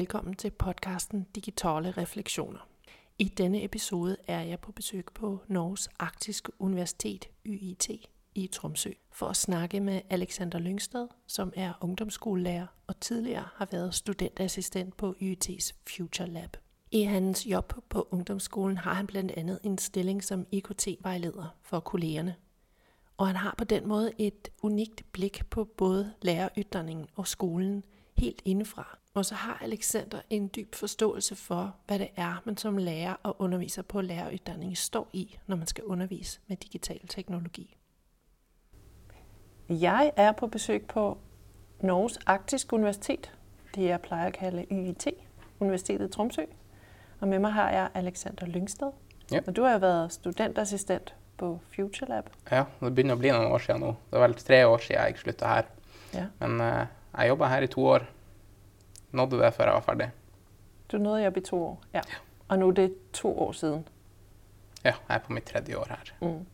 Velkommen til podkasten Digitale refleksjoner. I denne episode er jeg på besøg på Norges Arktiske Universitet, UiT, i Tromsø, for at snakke med Alexander Lyngstad, som er ungdomsskolelærer og tidligere har været studentassistent på UiT's Future Lab. I hans job på ungdomsskolen har han blandt en stilling som IKT-vejleder for kollegerne. Og han har på den måde et unikt blik på både lærerydningen og skolen helt indefra. Og så har Alexander en dyp forståelse for, hvad det er, man som lærer og underviser på læreruddanningen står i, når man skal undervise med digital teknologi. Jeg er på besøg på Norges Arktiske Universitet. Det jeg plejer at kalde UiT, Universitetet i Tromsø. Og med mig har jeg Alexander Lyngstad. Ja. Og du har jo været studentassistent på Future Lab. Ja, det begynner å bli noen år siden nå. Det er vel tre år siden jeg slutta her. Ja. Men uh, jeg jobba her i to år. Nådde det før jeg var ferdig. Du nådde jobb i to år. Ja. Og nå er det to år siden. Ja, jeg er på mitt tredje år her. Mm.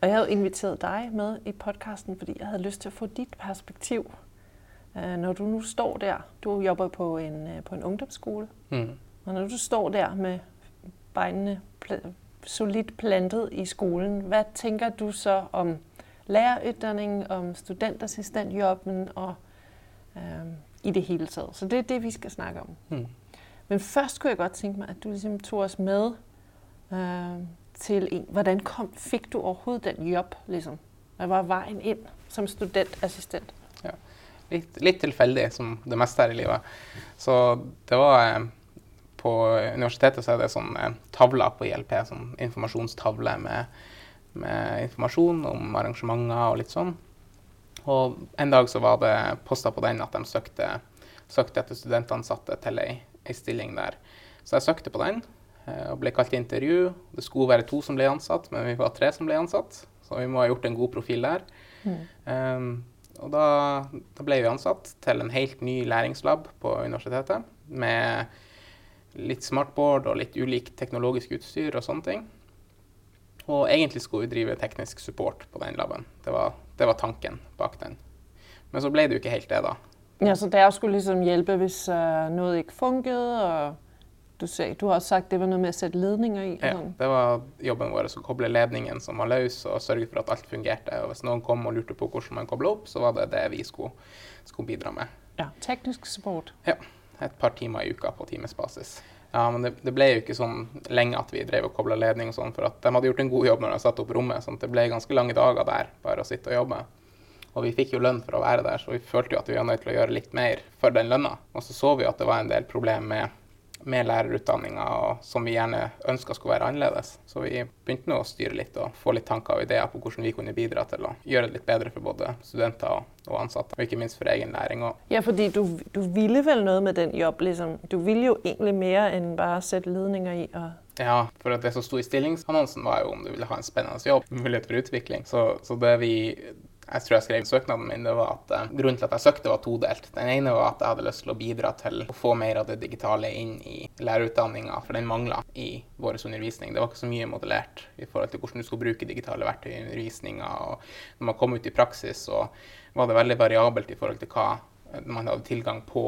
Og jeg hadde inviteret deg med i podcasten, fordi jeg hadde lyst til å få dit perspektiv. Øh, Når du nå står der, du jobber på en, øh, på en ungdomsskole, Mm. og når du står der med beinene solidt plantet i skolen, hva tænker du så om lærerutdanning, om studentassistentjobben og øh, i det hele taget? Så det er det, vi skal snakke om. Mm. Men først kunne jeg godt tænke mig, at du ligesom tog os med øh, til en. Hvordan kom, fik du overhovedet den job? Ligesom? Hvad var vejen ind som studentassistent? Litt, litt tilfeldig, som det meste her i livet. Så det var eh, På universitetet så er det sånn eh, tavler på ILP, sånn informasjonstavle med, med informasjon om arrangementer og litt sånn. Og en dag så var det posta på den at de søkte, søkte etter studentansatte til ei, ei stilling der. Så jeg søkte på den eh, og ble kalt til intervju. Det skulle være to som ble ansatt, men vi var tre som ble ansatt. Så vi må ha gjort en god profil der. Um, og da, da ble vi ansatt til en helt ny læringslab på universitetet. Med litt smartboard og litt ulik teknologisk utstyr og sånne ting. Og egentlig skulle vi drive teknisk support på den laben. Det var, det var tanken bak den. Men så ble det jo ikke helt det, da. Ja, så det skulle liksom hjelpe hvis uh, noe ikke funket? og du, ser, du har sagt, det var noe med å sette ledninger i. Ja, det var jobben vår å koble ledningen som var løs, og sørge for at alt fungerte. Og hvis noen kom og lurte på hvordan man kobla opp, så var det det vi skulle, skulle bidra med. ja. Teknisk support. Ja, et par timer i uka på timesbasis. Ja, men det, det ble jo ikke sånn lenge at vi drev og kobla ledning og sånn, for at de hadde gjort en god jobb når de satte opp rommet. sånn at det ble ganske lange dager der, bare å sitte og jobbe. Og vi fikk jo lønn for å være der, så vi følte jo at vi var nødt til å gjøre litt mer for den lønna. Og så så vi at det var en del problemer med, med lærerutdanninga som vi gjerne ønska skulle være annerledes. Så vi begynte nå å styre litt og få litt tanker og ideer på hvordan vi kunne bidra til å gjøre det litt bedre for både studenter og, ansatte, og ikke minst for egen læring òg. Ja, fordi du, du ville vel noe med den jobb, liksom. Du ville jo egentlig mer enn bare sette ledninger i. Og... Ja, for det som sto i stillingsannonsen var jo om du ville ha en spennende jobb, mulighet for utvikling. Så, så det vi jeg tror jeg skrev søknaden min, det var at eh, grunnen til at jeg søkte var todelt. Den ene var at jeg hadde lyst til å bidra til å få mer av det digitale inn i lærerutdanninga, for den mangla i vår undervisning. Det var ikke så mye modellert i forhold til hvordan du skulle bruke digitale verktøy i undervisninga. Når man kom ut i praksis, så var det veldig variabelt i forhold til hva man hadde tilgang på.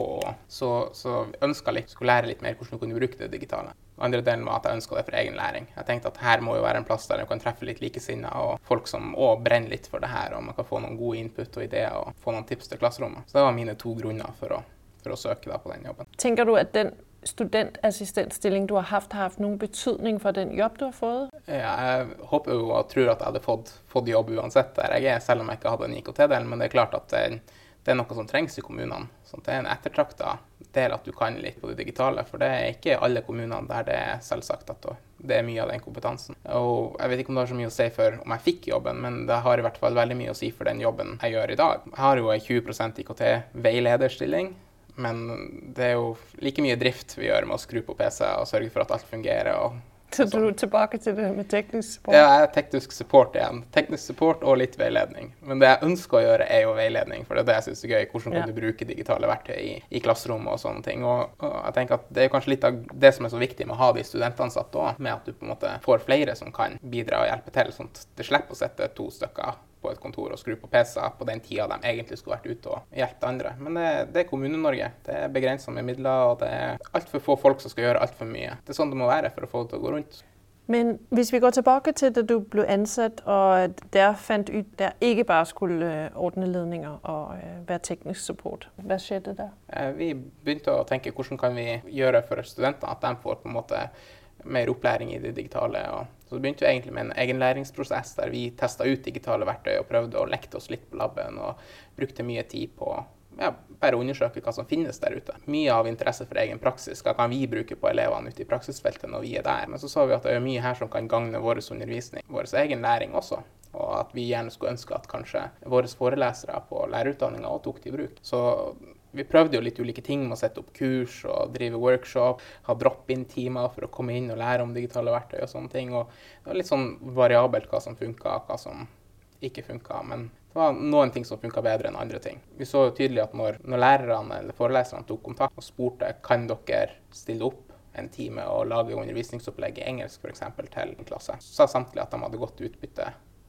Så, så ønska litt, skulle lære litt mer hvordan du kunne bruke det digitale. Andre delen var at jeg ønska det for egen læring. Jeg tenkte at her må jo være en plass der jeg kan treffe litt likesinnede og folk som òg brenner litt for det her, og man kan få noen gode input og ideer og få noen tips til klasserommet. Så det var mine to grunner for å, for å søke da på den jobben. Tænker du, at den studentassistentstilling, du har haft, har haft noen betydning for den jobb, du har fået? Jeg håper jo og tror at jeg hadde fått, fått jobb uansett der jeg er, selv om jeg ikke hadde en IKT-del, men det er klart at det, det er noe som trengs i kommunene. Så det er en ettertrakta del at du kan litt på det digitale, for det er ikke alle kommunene der det er selvsagt at det er mye av den kompetansen. Og jeg vet ikke om det har så mye å si for om jeg fikk jobben, men det har i hvert fall veldig mye å si for den jobben jeg gjør i dag. Jeg har jo ei 20% IKT-veilederstilling, men det er jo like mye drift vi gjør med å skru på PC og sørge for at alt fungerer. og Så du tilbake til det med teknisk support? Ja, jeg er teknisk support igjen. Teknisk support og litt veiledning. Men det jeg ønsker å gjøre, er jo veiledning, for det er det jeg syns er gøy. Hvordan kan Ja. du bruke digitale verktøy i, i klasserommet og sånne ting. Og, og jeg tenker at det er kanskje litt av det som er så viktig med å ha de studentansatte òg, med at du på en måte får flere som kan bidra og hjelpe til, sånn at det slipper å sitte to stykker på et kontor og skru på PC-er på den tida de egentlig skulle vært ute og hjulpet andre. Men det, det er Kommune-Norge. Det er begrensa med midler, og det er altfor få folk som skal gjøre altfor mye. Det er sånn det må være for å få det til å gå rundt. Men hvis vi går tilbake til da du ble ansatt, og der fant ut der ikke bare skulle øh, ordne ledninger og øh, være teknisk support, hva skjedde der? Eh, vi begynte å tenke hvordan kan vi gjøre for studentene at de får på en måte mer opplæring i det digitale. og så begynte vi egentlig med en egenlæringsprosess der vi testa ut digitale verktøy og prøvde å lekte oss litt på laben og brukte mye tid på ja, bare undersøke hva som finnes der ute. Mye av interesse for egen praksis hva kan vi bruke på elevene ute i praksisfeltet når vi er der. Men så så vi at det er mye her som kan gagne vår undervisning, vår egen læring også. Og at vi gjerne skulle ønske at kanskje våre forelesere på lærerutdanninga òg tok det i bruk. Så vi prøvde jo litt ulike ting med å sette opp kurs og drive workshop, ha drop-in-timer for å komme inn og lære om digitale verktøy og sånne ting. Og det var litt sånn variabelt hva som funka, hva som ikke funka. Men det var noen ting som funka bedre enn andre ting. Vi så jo tydelig at når, når lærerne eller foreleserne tok kontakt og spurte kan dere stille opp en time og lage undervisningsopplegg i engelsk f.eks. til en klasse, så sa samtlige at de hadde godt utbytte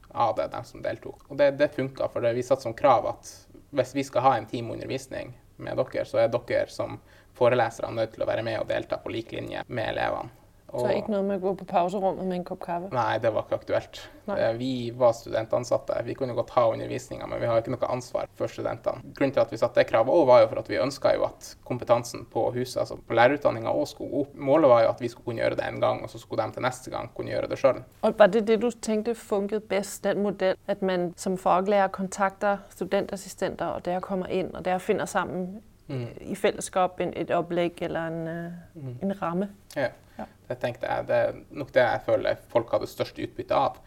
av det, de som deltok. Og det, det funka, for det vi satte som krav at hvis vi skal ha en time undervisning, med dere, så er dere som forelesere nødt til å være med og delta på lik linje med elevene. Og, så ikke noe med å gå på pauserommet med en kopp kaffe? Nei, det var ikke aktuelt. Nei. Eh, vi var studentansatte. Vi kunne godt ha undervisninga, men vi har ikke noe ansvar for studentene. Grunnen til at vi satte det kravet òg, var jo for at vi ønska jo at kompetansen på huset, altså på lærerutdanninga òg skulle opp. Målet var jo at vi skulle kunne gjøre det en gang, og så skulle de til neste gang kunne gjøre det sjøl. Var det det du tenkte funket best, den modell? At man som faglærer kontakter studentassistenter, og der kommer inn, og der finner sammen mm. i fellesskap en, et opplegg eller en, mm. en ramme. Ja. ja. det tenkte jeg. Det er nok det jeg føler folk hadde størst utbytte av.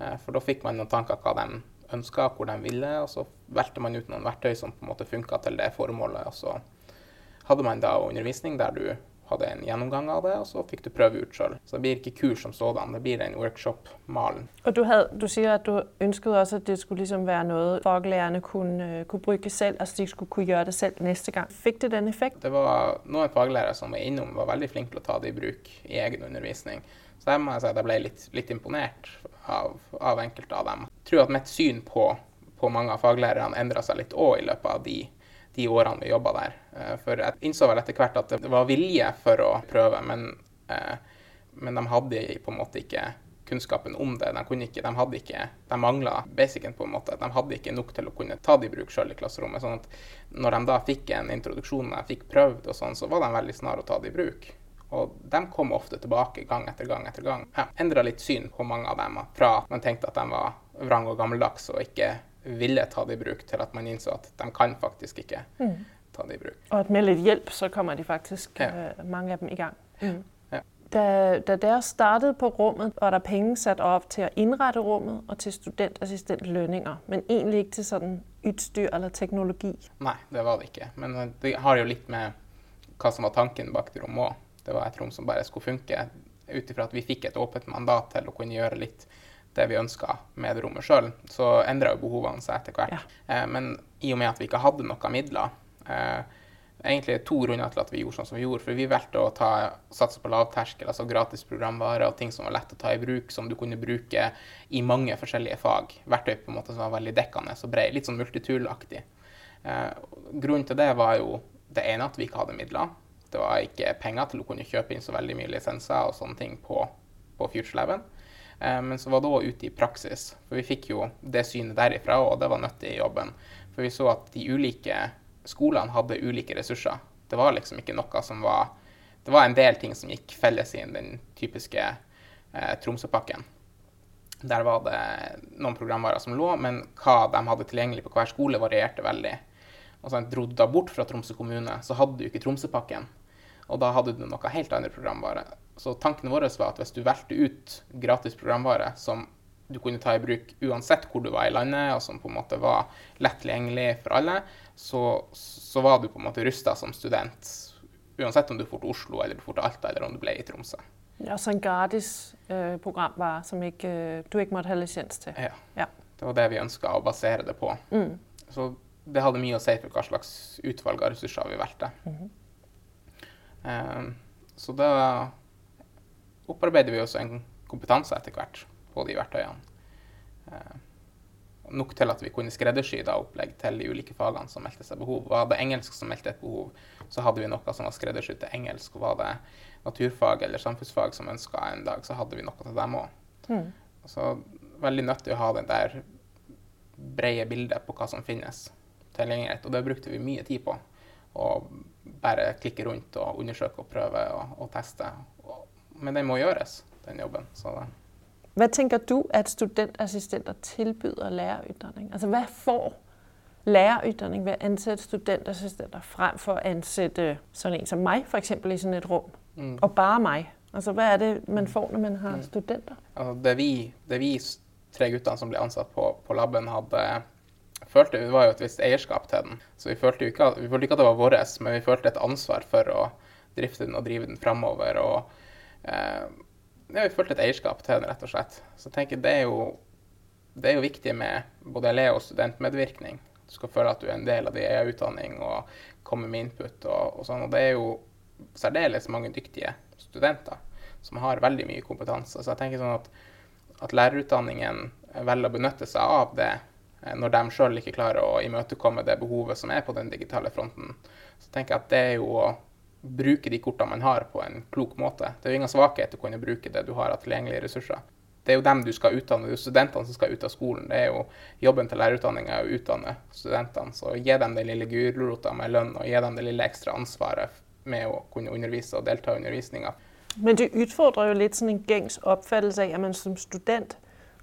Uh, for da fikk man noen tanker hva de ønska, hvor de ville, og så valgte man ut noen verktøy som på en måte funka til det formålet. Og så hadde man da undervisning der du hadde en gjennomgang av det, og så fikk du prøve ut sjøl. Så det blir ikke kurs som sådan, det blir en workshop-malen. Og du, havde, du sier at du ønsket også at det skulle liksom være noe faglærerne kunne, uh, kunne bruke selv, altså de skulle kunne gjøre det selv neste gang. Fikk det den effekt? Det var noen faglærere som var innom, var veldig flinke til å ta det i bruk i egen undervisning. Så jeg må si at jeg ble litt, litt imponert av, av, enkelte av dem. Jeg tror at mitt syn på, på mange av faglærerne endra seg litt òg i løpet av de de årene vi jobba der. Eh, for jeg innså vel etter hvert at det var vilje for å prøve, men, eh, men de hadde på en måte ikke kunnskapen om det. De kunne ikke, de hadde ikke, de mangla basicen på en måte. De hadde ikke nok til å kunne ta det i bruk sjøl i klasserommet. sånn at når de da fikk en introduksjon, de fikk prøvd og sånn, så var de veldig snar å ta det i bruk. Og de kom ofte tilbake gang etter gang etter gang. Ja, Endra litt syn på mange av dem. Fra man tenkte at de var vrang og gammeldags og ikke ville ta det i bruk, til at man innså at de kan faktisk ikke mm. ta det i bruk. Og at med litt hjelp så kommer de faktisk, ja. uh, mange av dem, i gang. Mm. Ja. Da, da dere startet på rommet, var der penger satt av til å innrette rommet og til studentassistentlønninger, men egentlig ikke til sånn utstyr eller teknologi? Nei, det var det ikke. Men eh, det har jo litt med hva som var tanken bak det rommet òg. Det var et rom som bare skulle funke ut ifra at vi fikk et åpent mandat til å kunne gjøre litt det vi ønska med det rommet sjøl, så endra jo behovene seg etter hvert. Ja. Eh, men i og med at vi ikke hadde noen midler eh, Egentlig to grunner til at vi gjorde sånn som vi gjorde. For vi valgte å ta, satse på lavterskel, altså gratis programvare og ting som var lett å ta i bruk, som du kunne bruke i mange forskjellige fag. Verktøy på en måte som var veldig dekkende og bred. Litt sånn multitool-aktig. Eh, grunnen til det var jo det ene at vi ikke hadde midler. Det var ikke penger til å kunne kjøpe inn så veldig mye lisenser og sånne ting på, på FutureLaben. Eh, men så var det òg ute i praksis. For vi fikk jo det synet derifra, og det var nyttig i jobben. For vi så at de ulike skolene hadde ulike ressurser. Det var liksom ikke noe som var Det var en del ting som gikk felles i den typiske eh, Tromsø-pakken. Der var det noen programvarer som lå, men hva de hadde tilgjengelig på hver skole, varierte veldig. Og så Dro du da bort fra Tromsø kommune, så hadde du ikke Tromsø-pakken. Og da hadde du noe helt andre programvare. Så tanken vår var at hvis du valgte ut gratis programvare som du kunne ta i bruk uansett hvor du var i landet, og som på en måte var lett tilgjengelig for alle, så, så var du på en måte rusta som student. Uansett om du dro til Oslo, eller du dro til Alta, eller om du ble i Tromsø. Ja, Så en gratis øh, programvare som ikke, øh, du ikke måtte ha lisens til. Ja. ja. Det var det vi ønska å basere det på. Mm. Så det hadde mye å si for hva slags utvalg av ressurser vi valgte. Mm -hmm. um, så da opparbeider vi også en kompetanse etter hvert på de verktøyene. Eh, nok til at vi kunne skreddersy da opplegg til de ulike fagene som meldte seg behov. Var det engelsk som meldte et behov, så hadde vi noe som var skreddersydd til engelsk. Var det naturfag eller samfunnsfag som ønska en dag, så hadde vi noe til dem òg. Mm. Så veldig nyttig å ha det der brede bildet på hva som finnes tilgjengelighet. Og det brukte vi mye tid på. Å bare klikke rundt og undersøke og prøve og, og teste. Men den må gjøres, den jobben. Så da. Hva tenker du at studentassistenter tilbyder lærerutdanning? Altså hva får lærerutdanning ved å ansette studentassistenter fremfor å ansette sånn en som meg, eksempel i sånn et rom? Mm. Og bare meg. Altså, Hva er det man får når man har mm. studenter? Altså, det, vi, det vi tre guttene som ble ansatt på, på laben, hadde følte vi var jo et visst eierskap til den. Så vi følte, ikke at, vi følte ikke at det var vårt, men vi følte et ansvar for å drifte den og drive den framover. Og ja, vi følte et eierskap til den, rett og slett. Så jeg tenker det er jo, det er jo viktig med både elev- og studentmedvirkning. Du skal føle at du er en del av din egen utdanning og komme med input og, og sånn. Og det er jo særdeles mange dyktige studenter som har veldig mye kompetanse. Så jeg tenker sånn at, at lærerutdanningen velger å benytte seg av det Eh, når de sjøl ikke klarer å imøtekomme det behovet som er på den digitale fronten. Så tenker jeg at det er jo bruke de kortene man har, på en klok måte. Det er jo ingen svakhet å kunne bruke det du har av tilgjengelige ressurser. Det er jo dem du skal utdanne, det er jo studentene som skal ut av skolen. Det er jo Jobben til lærerutdanninga å utdanne studentene. Så gi dem den lille gulrota med lønn, og gi dem det lille ekstra ansvaret med å kunne undervise og delta i undervisninga. Men det utfordrer jo litt sånn en gengs oppfattelse av at man som student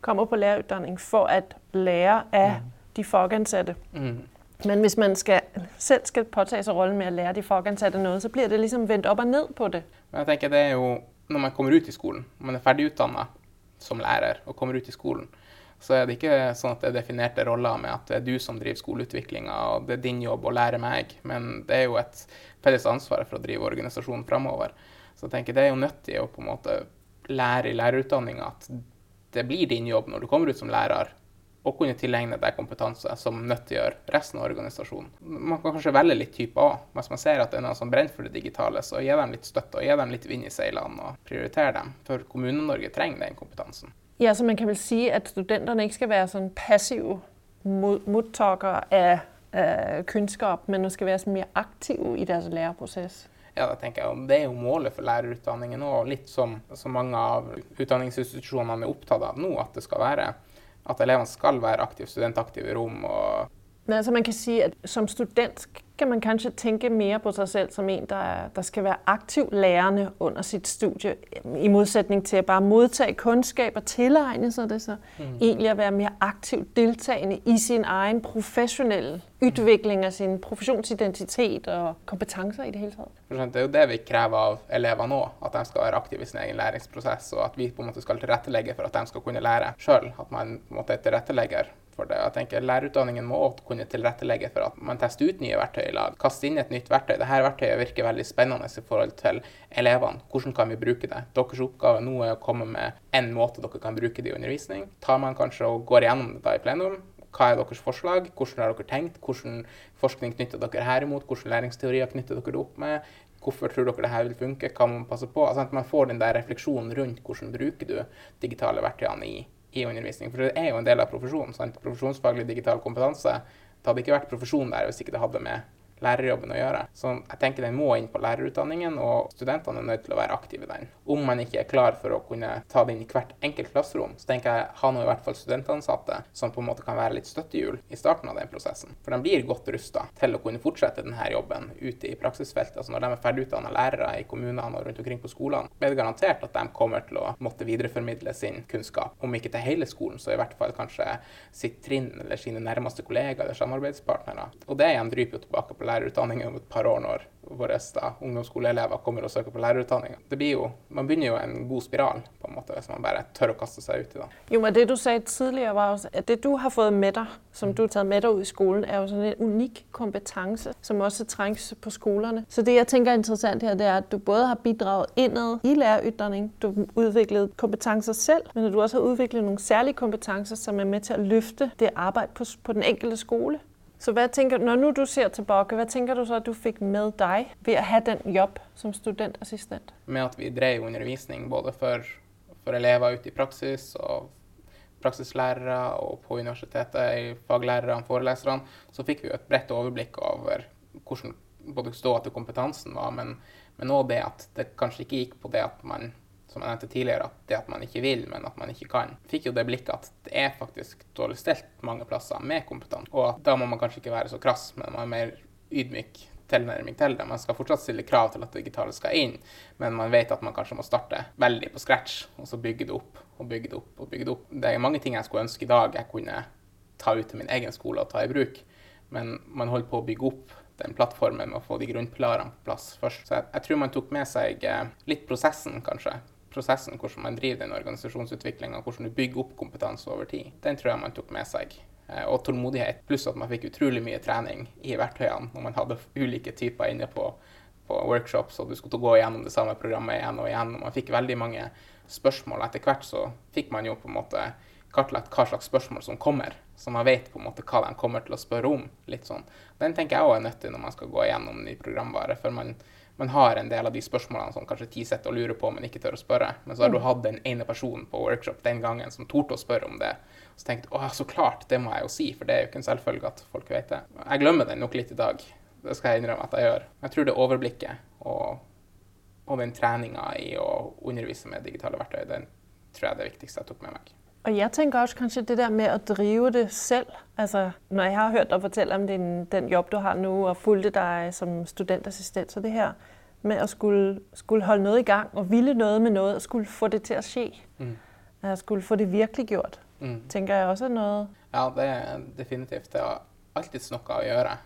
kommer på lærerutdanning for at lære av mm. de fagansatte. Mm. Men hvis man skal, selv skal påtage seg rollen med å lære de fagansatte noe, så blir det liksom vendt opp og ned på det. Men jeg tenker det er jo, Når man kommer ut i skolen, man er ferdigutdanna som lærer og kommer ut i skolen, så er det ikke sånn at det er definerte roller med at det er du som driver skoleutviklinga, og det er din jobb å lære meg. Men det er jo et felles ansvar for å drive organisasjonen framover. Så jeg tenker det er jo nyttig å på en måte lære i lærerutdanninga at det blir din jobb når du kommer ut som lærer, å kunne tilegne deg kompetanse som nyttiggjør resten av organisasjonen. Man kan kanskje velge litt type A. Hvis man ser at det er noen som brenner for det digitale, så gi dem litt støtte og gi dem litt vind i seilene og prioritere dem. For Kommune-Norge trenger den kompetansen. Ja, så man kan vel si at studentene ikke skal være sånn passive mottakere av uh, kunnskap, men skal være mer aktive i deres læreprosess? Ja, det tenker jeg. Det er jo målet for lærerutdanningen og litt som, som mange av utdanningsinstitusjonene er opptatt av nå, at det skal være at elevene skal være aktive, studentaktive i rom. og Altså man kan si at Som student kan man kanskje tenke mer på seg selv som en der, der skal være aktiv lærende under sitt studie, i motsetning til å bare modtage kunnskap og tilegne seg det. Så mm. egentlig å være mer aktivt deltakende i sin egen profesjonelle utvikling av sin profesjonsidentitet og kompetanser i det hele tatt. Det er jo det vi krever av elever nå, at de skal være aktive i sin egen læringsprosess, og at vi på en måte skal tilrettelegge for at de skal kunne lære sjøl. At man på en måte er tilrettelegger for det. Jeg tenker Lærerutdanningen må kunne tilrettelegge for at man tester ut nye verktøy i lag. Kaste inn et nytt verktøy. Dette verktøyet virker veldig spennende i forhold til elevene. Hvordan kan vi bruke det? Deres oppgave nå er å komme med en måte dere kan bruke det i undervisning. Tar man kanskje og går igjennom det da i plenum? Hva er deres forslag? Hvordan har dere tenkt? Hvordan forskning knytter dere her imot? Hvordan læringsteorier knytter dere det opp med? Hvorfor tror dere dette vil funke? Hva må man passe på? Altså at man får den der refleksjonen rundt hvordan bruker du digitale verktøyene i i undervisning. For det er jo en del av profesjonen. Sant? Profesjonsfaglig digital kompetanse. Det hadde ikke vært profesjon der hvis ikke det hadde med lærerjobben å gjøre. Så jeg tenker den må inn på lærerutdanningen, og studentene er nødt til å være aktive i den. Om man ikke er klar for å kunne ta det inn i hvert enkelt klasserom, så tenker jeg ha nå i hvert fall studentansatte som på en måte kan være litt støttehjul i starten av den prosessen. For de blir godt rusta til å kunne fortsette denne jobben ute i praksisfeltet. Altså når de er ferdigutdanna lærere i kommunene og rundt omkring på skolene, er det garantert at de kommer til å måtte videreformidle sin kunnskap. Om ikke til hele skolen, så i hvert fall kanskje sitt trinn eller sine nærmeste kollegaer eller samarbeidspartnere. Og det igjen dryper jo tilbake på lærerutdanning om et par år når våre da, ungdomsskoleelever kommer og søker på lærerutdanninga. Man begynner jo en god spiral på en måte, hvis man bare tør å kaste seg ut i det. Jo, men Det du sa tidligere, var også, at det du har fått med deg, som du har tatt med deg ut i skolen, er jo sånn en unik kompetanse som også trengs på skolene. Så det jeg tenker er interessant her, det er at du både har bidraget innad i lærerutdanning, du har utviklet kompetanser selv, men at du også har utviklet noen særlige kompetanser som er med til å løfte det arbeidet på, på den enkelte skole. Så hvad tænker, når nu du ser tilbake, hva tenker du så at du fikk med deg ved å ha den jobb som studentassistent? Med at vi drev undervisning både for, for elever ute i praksis og praksislærere og på universitetet, faglærerne, foreleserne, så fikk vi jo et bredt overblikk over hvordan både ståa til kompetansen var, men, men også det at det kanskje ikke gikk på det at man som jeg nevnte tidligere, at det at man ikke vil, men at man ikke kan. Fikk jo det blikket at det er faktisk dårlig stelt mange plasser med kompetanse. Og at da må man kanskje ikke være så krass, men man er mer ydmyk tilnærming til det. Man skal fortsatt stille krav til at det digitale skal inn, men man vet at man kanskje må starte veldig på scratch, og så bygge det opp og bygge det opp og bygge det opp. Det er mange ting jeg skulle ønske i dag jeg kunne ta ut til min egen skole og ta i bruk, men man holder på å bygge opp den plattformen med å få de grunnpilarene på plass først. Så jeg, jeg tror man tok med seg eh, litt prosessen, kanskje. Prosessen, hvordan man driver den organisasjonsutviklinga, hvordan du bygger opp kompetanse over tid. Den tror jeg man tok med seg. Eh, og tålmodighet, pluss at man fikk utrolig mye trening i verktøyene når man hadde ulike typer inne på, på workshops, og du skulle gå igjennom det samme programmet igjen og igjen. Og man fikk veldig mange spørsmål. Etter hvert så fikk man jo på en måte kartlagt hva slags spørsmål som kommer, så man vet på en måte hva de kommer til å spørre om. litt sånn. Den tenker jeg òg er nyttig når man skal gå igjennom ny programvare. for man man har en del av de spørsmålene som kanskje ti sitter og lurer på, men ikke tør å spørre. Men så har du mm. hatt den ene personen på workshop den gangen som torde å spørre om det. Så tenkte jeg så klart, det må jeg jo si, for det er jo ikke en selvfølge at folk vet det. Jeg glemmer den nok litt i dag. Det skal jeg innrømme at jeg gjør. Jeg tror det er overblikket og, og den treninga i å undervise med digitale verktøy, den tror jeg er det viktigste jeg tok med meg. Og jeg tenker også kanskje det der med å drive det selv. Altså, når jeg har hørt deg fortelle om din, den jobb du har nå, og fulgte deg som studentassistent, så det her med å skulle, skulle, holde noe i gang og ville noe med noe og skulle få det til å skje, mm. skulle få det virkeliggjort, mm. tenker jeg også er noe Ja, det er definitivt. Det har alltid noe å gjøre.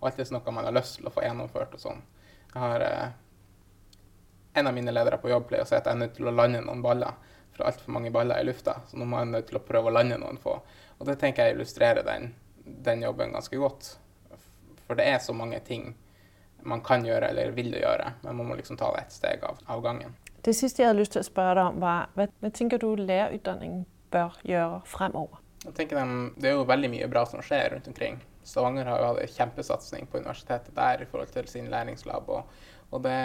Og alltid noe man har lyst til å få gjennomført og sånn. Jeg har eh, En av mine ledere på jobb pleier å si at jeg er nødt til å lande noen baller for altfor mange baller i lufta. Så nå må man nødt til å prøve å lande noen få. Og det tenker jeg illustrerer den, den, jobben ganske godt. For det er så mange ting man kan gjøre eller vil gjøre, men man må liksom ta det ett steg av, av, gangen. Det siste jeg hadde lyst til å spørre deg om, var hva, hva tenker du lærerutdanningen bør gjøre fremover? Jeg tenker de, Det er jo veldig mye bra som skjer rundt omkring. Stavanger har jo hatt en kjempesatsing på universitetet der i forhold til sin læringslab. Og, og det,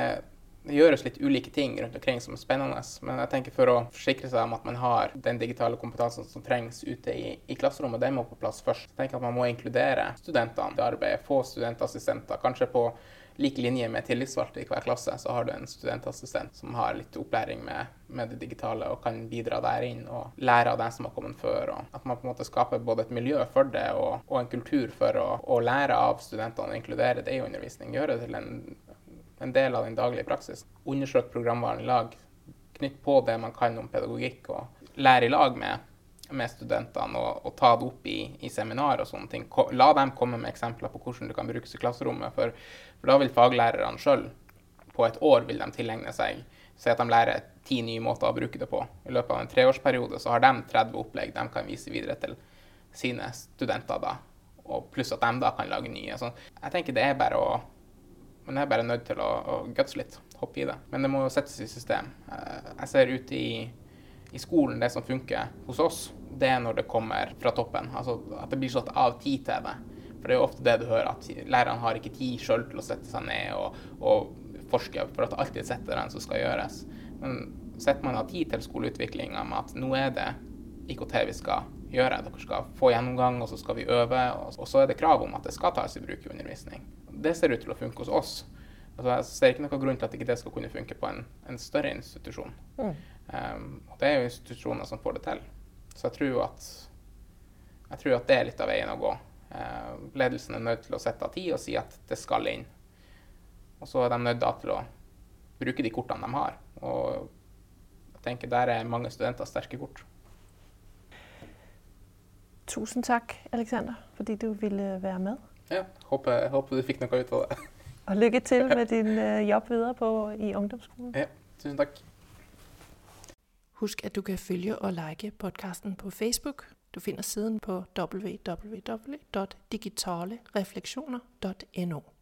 det gjøres litt ulike ting rundt omkring som er spennende. Men jeg tenker for å forsikre seg om at man har den digitale kompetansen som trengs ute i, i klasserommet, den må på plass først. Jeg tenker at Man må inkludere studentene i arbeidet, få studentassistenter. Kanskje på lik linje med tillitsvalgte i hver klasse, så har du en studentassistent som har litt opplæring med, med, det digitale og kan bidra der inn og lære av den som har kommet før. og At man på en måte skaper både et miljø for det og, og en kultur for å, å, lære av studentene og inkludere det i undervisning. Gjøre det til en en del av den daglige praksis. Undersøk programvaren i lag. Knytt på det man kan om pedagogikk, og lære i lag med, med studentene og, og, ta det opp i, i seminar og sånne ting. La dem komme med eksempler på hvordan det kan brukes i klasserommet, for, for da vil faglærerne sjøl på et år vil de tilegne seg Si at de lærer ti nye måter å bruke det på. I løpet av en treårsperiode så har de 30 opplegg de kan vise videre til sine studenter da. Og pluss at de da kan lage nye. Så jeg tenker det er bare å men jeg er bare nødt til å, å gutse litt, hoppe i det. Men det må settes i system. Eh, jeg ser ute i, i, skolen det som funker hos oss, det er når det kommer fra toppen. Altså at det blir satt av tid til det. For det er jo ofte det du hører, at lærerne har ikke tid sjøl til å sette seg ned og, og forske, for at det alltid setter den som skal gjøres. Men setter man av tid til skoleutviklinga med at nå er det IKT vi skal gjøre, dere skal få gjennomgang, og så skal vi øve, og så er det krav om at det skal tas i bruk i undervisning det ser ut til å funke hos oss. Altså, jeg ser ikke noen grunn til at ikke det skal kunne funke på en, en større institusjon. Mm. Um, og det er jo institusjoner som får det til. Så jeg tror at, jeg tror at det er litt av veien å gå. Uh, ledelsen er nødt til å sette av tid og si at det skal inn. Og så er de nødt til å bruke de kortene de har. Og jeg tenker der er mange studenter sterke kort. Tusen takk, Alexander, fordi du ville være med. Ja, håper, håper, du fikk noe ut av det. Og lykke til med din uh, jobb videre på, i ungdomsskolen. Ja, tusen takk. Husk at du kan følge og like podkasten på Facebook. Du finner siden på www.digitalerefleksjoner.no.